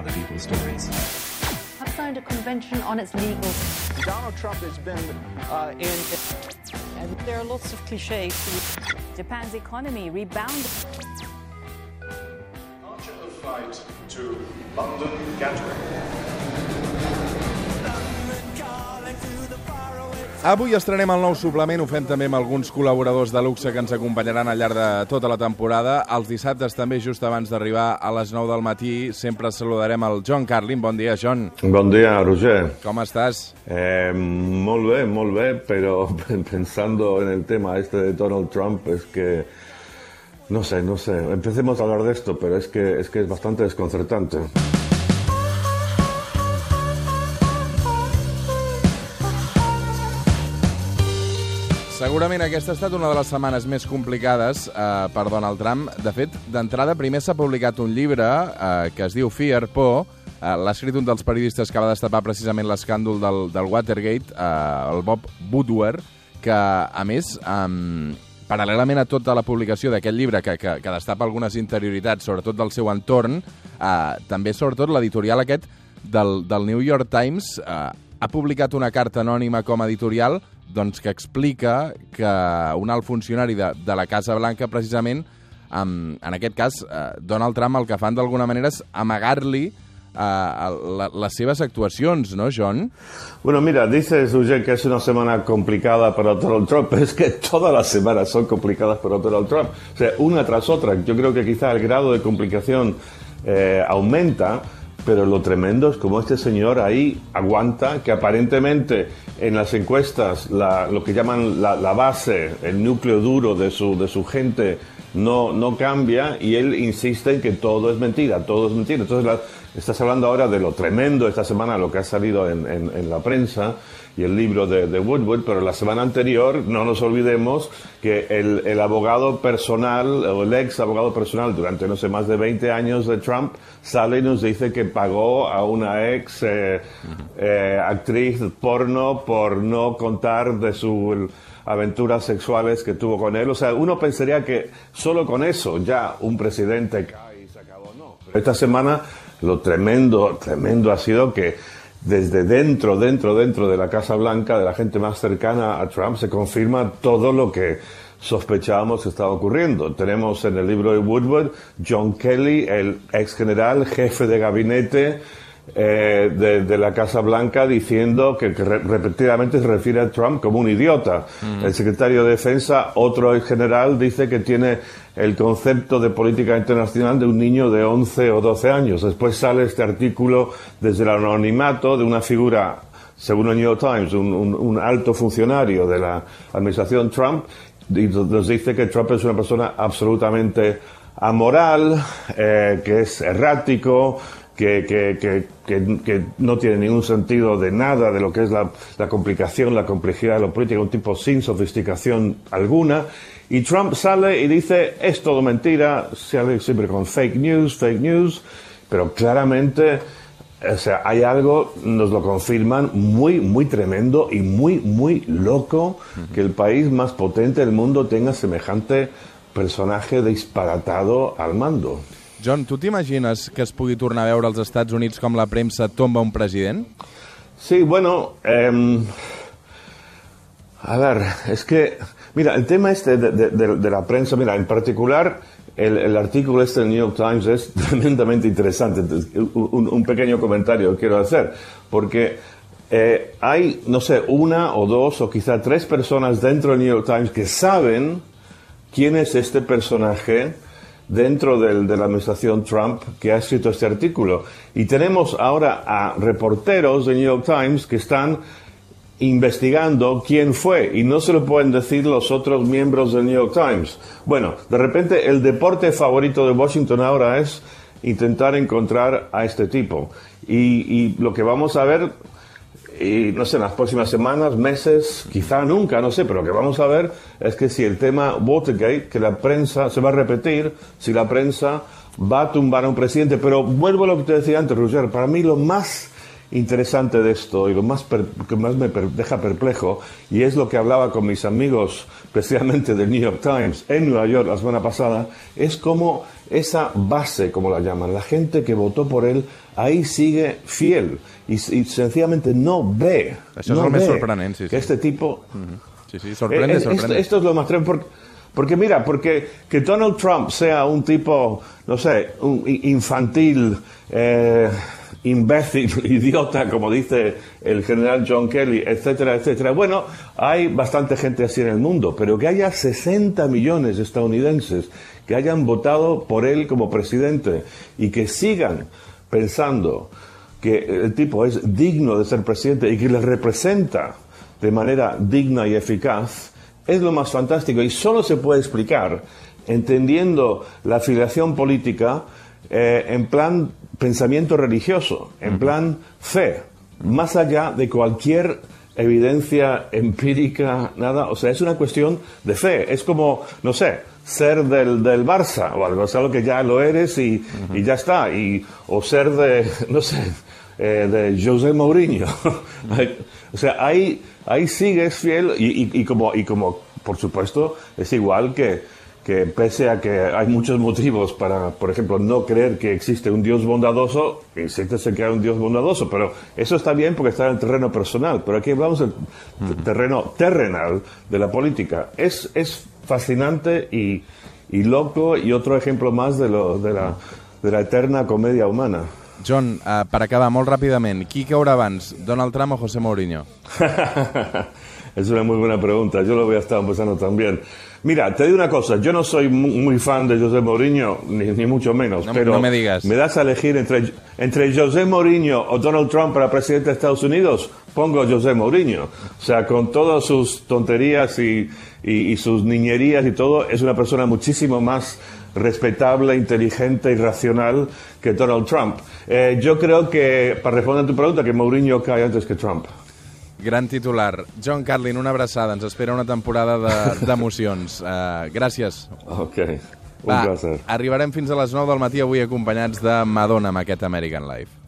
other people's stories. have signed a convention on its legal. Donald Trump has been uh, in. And there are lots of cliches. Japan's economy rebounded. Departure of flight to London Gatwick. Avui estrenem el nou suplement, ho fem també amb alguns col·laboradors de luxe que ens acompanyaran al llarg de tota la temporada. Els dissabtes també, just abans d'arribar a les 9 del matí, sempre saludarem el John Carlin. Bon dia, John. Bon dia, Roger. Com estàs? Eh, molt bé, molt bé, pero pensando en el tema este de Donald Trump, es que, no sé, no sé, empecemos a hablar de esto, pero es que es, que es bastante desconcertante. Segurament aquesta ha estat una de les setmanes més complicades eh, per Donald Trump. De fet, d'entrada, primer s'ha publicat un llibre eh, que es diu Fear, Por. Eh, L'ha escrit un dels periodistes que va destapar precisament l'escàndol del, del Watergate, eh, el Bob Woodward, que, a més, eh, paral·lelament a tota la publicació d'aquest llibre, que, que, que destapa algunes interioritats, sobretot del seu entorn, eh, també, sobretot, l'editorial aquest del, del New York Times eh, ha publicat una carta anònima com a editorial doncs, que explica que un alt funcionari de, de la Casa Blanca, precisament, um, en aquest cas, uh, Donald Trump el que fan d'alguna manera és amagar-li uh, la, les seves actuacions, ¿no, John? Bueno, mira, dices, Roger, que es una semana complicada para Donald Trump, pero es que todas las semanas son complicadas para Donald Trump. O sea, una tras otra. Yo creo que quizá el grado de complicación eh, aumenta, pero lo tremendo es como este señor ahí aguanta, que aparentemente en las encuestas la- lo que llaman la, la base, el núcleo duro de su, de su gente no, no cambia y él insiste en que todo es mentira, todo es mentira. Entonces la- estás hablando ahora de lo tremendo esta semana, lo que ha salido en, en- la prensa y el libro de, Woodward, pero la semana anterior no nos olvidemos que el, el abogado personal o el ex abogado personal durante no sé más de 20 años de Trump sale y nos dice que pagó a una ex eh, eh, actriz porno por no contar de sus aventuras sexuales que tuvo con él. O sea, uno pensaría que solo con eso ya un presidente cae y se acabó. No. Esta semana lo tremendo, tremendo ha sido que desde dentro, dentro, dentro de la Casa Blanca, de la gente más cercana a Trump, se confirma todo lo que sospechábamos que estaba ocurriendo. Tenemos en el libro de Woodward John Kelly, el ex general, jefe de gabinete eh, de, de la Casa Blanca, diciendo que, que re- repetidamente se refiere a Trump como un idiota. El secretario de Defensa, otro ex general, dice que tiene el concepto de política internacional de un niño de 11 o 12 años. Después sale este artículo desde el anonimato de una figura según el New York Times, un, un- un alto funcionario de la administración Trump, y nos dice que Trump es una persona absolutamente amoral, eh, que es errático, que, que- que- que- no tiene ningún sentido de nada de lo que es la, la complicación, la complejidad de la política, un tipo sin sofisticación alguna. Y Trump sale y dice, es todo mentira, sale siempre con fake news, fake news, pero claramente o sea, hay algo, nos lo confirman, muy, muy tremendo y muy, muy loco que el país más potente del mundo tenga semejante personaje disparatado al mando. John, tu t'imagines que es pugui tornar a veure als Estats Units com la premsa tomba un president? Sí, bueno, em, a ver, es que, mira, el tema este de, la prensa, mira, en particular, el, artículo este del New York Times es tremendamente interesante. Un pequeño comentario quiero hacer, porque eh, hay, no sé, una o dos o quizá tres personas dentro del New York Times que saben quién es este personaje dentro del- de la administración Trump que ha escrito este artículo. Y tenemos ahora a reporteros de New York Times que están investigando quién fue y no se lo pueden decir los otros miembros del New York Times. Bueno, de repente el deporte favorito de Washington ahora es intentar encontrar a este tipo. Y, y lo que vamos a ver, y no sé, en las próximas semanas, meses, quizá nunca, no sé, pero lo que vamos a ver es que si el tema Watergate, que la prensa se va a repetir, si la prensa va a tumbar a un presidente. Pero vuelvo a lo que te decía antes, Roger, para mí lo más interesante de esto y lo más per- que más me per- deja perplejo, y es lo que hablaba con mis amigos, especialmente del New York Times, en Nueva York la semana pasada, es como esa base, como la llaman, la gente que votó por él, ahí sigue fiel y, y sencillamente no ve, és no sorprenent, sí, que sí. este tipo Sí, sí, sorprende, eh, sorprende. Esto, esto es lo más tremendo. Porque, porque mira, porque que Donald Trump sea un tipo, no sé, un infantil, eh, imbécil, idiota, como dice el general John Kelly, etcétera, etcétera. Bueno, hay bastante gente así en el mundo, pero que haya 60 millones de estadounidenses que hayan votado por él como presidente y que sigan pensando que el tipo es digno de ser presidente y que les representa de manera digna y eficaz, es lo más fantástico y solo se puede explicar entendiendo la afiliación política eh, en plan pensamiento religioso, en plan fe, más allá de cualquier evidencia empírica, nada, o sea, es una cuestión de fe, es como, no sé, ser del, del Barça o algo, es algo que ya lo eres y, y ya está, y, o ser de, no sé, eh, de José Mourinho. o sea, ahí, ahí sigues fiel y, y- y como, y como, por supuesto, es igual que, que pese a que hay muchos motivos para, por ejemplo, no creer que existe un Dios bondadoso, insiste que hay un Dios bondadoso, pero eso está bien porque está en el terreno personal, pero aquí hablamos del terreno terrenal de la política. Es, es fascinante y, y loco y otro ejemplo más de, lo, de, la, de la eterna comedia humana. John, uh, per acabar molt ràpidament, qui caurà abans, Donald Trump o José Mourinho? es una muy buena pregunta. Yo lo voy a estar pensando también. Mira, te digo una cosa. Yo no soy mu- muy fan de José Mourinho, ni, ni mucho menos. No- pero no me digas. Me das a elegir entre, entre José Mourinho o Donald Trump para presidente de Estados Unidos. Pongo José Mourinho. O sea, con todas sus tonterías y, y- y sus niñerías y todo, es una persona muchísimo más respetable, inteligente y racional que Donald Trump. Eh, yo creo que, para responder a tu pregunta, que Mourinho cae antes que Trump. Gran titular. John Carlin, una abraçada. Ens espera una temporada de- d'emocions. De, uh, gràcies. Ok, un Va, placer. arribarem fins a les 9 del matí avui acompanyats de Madonna amb aquest American Life.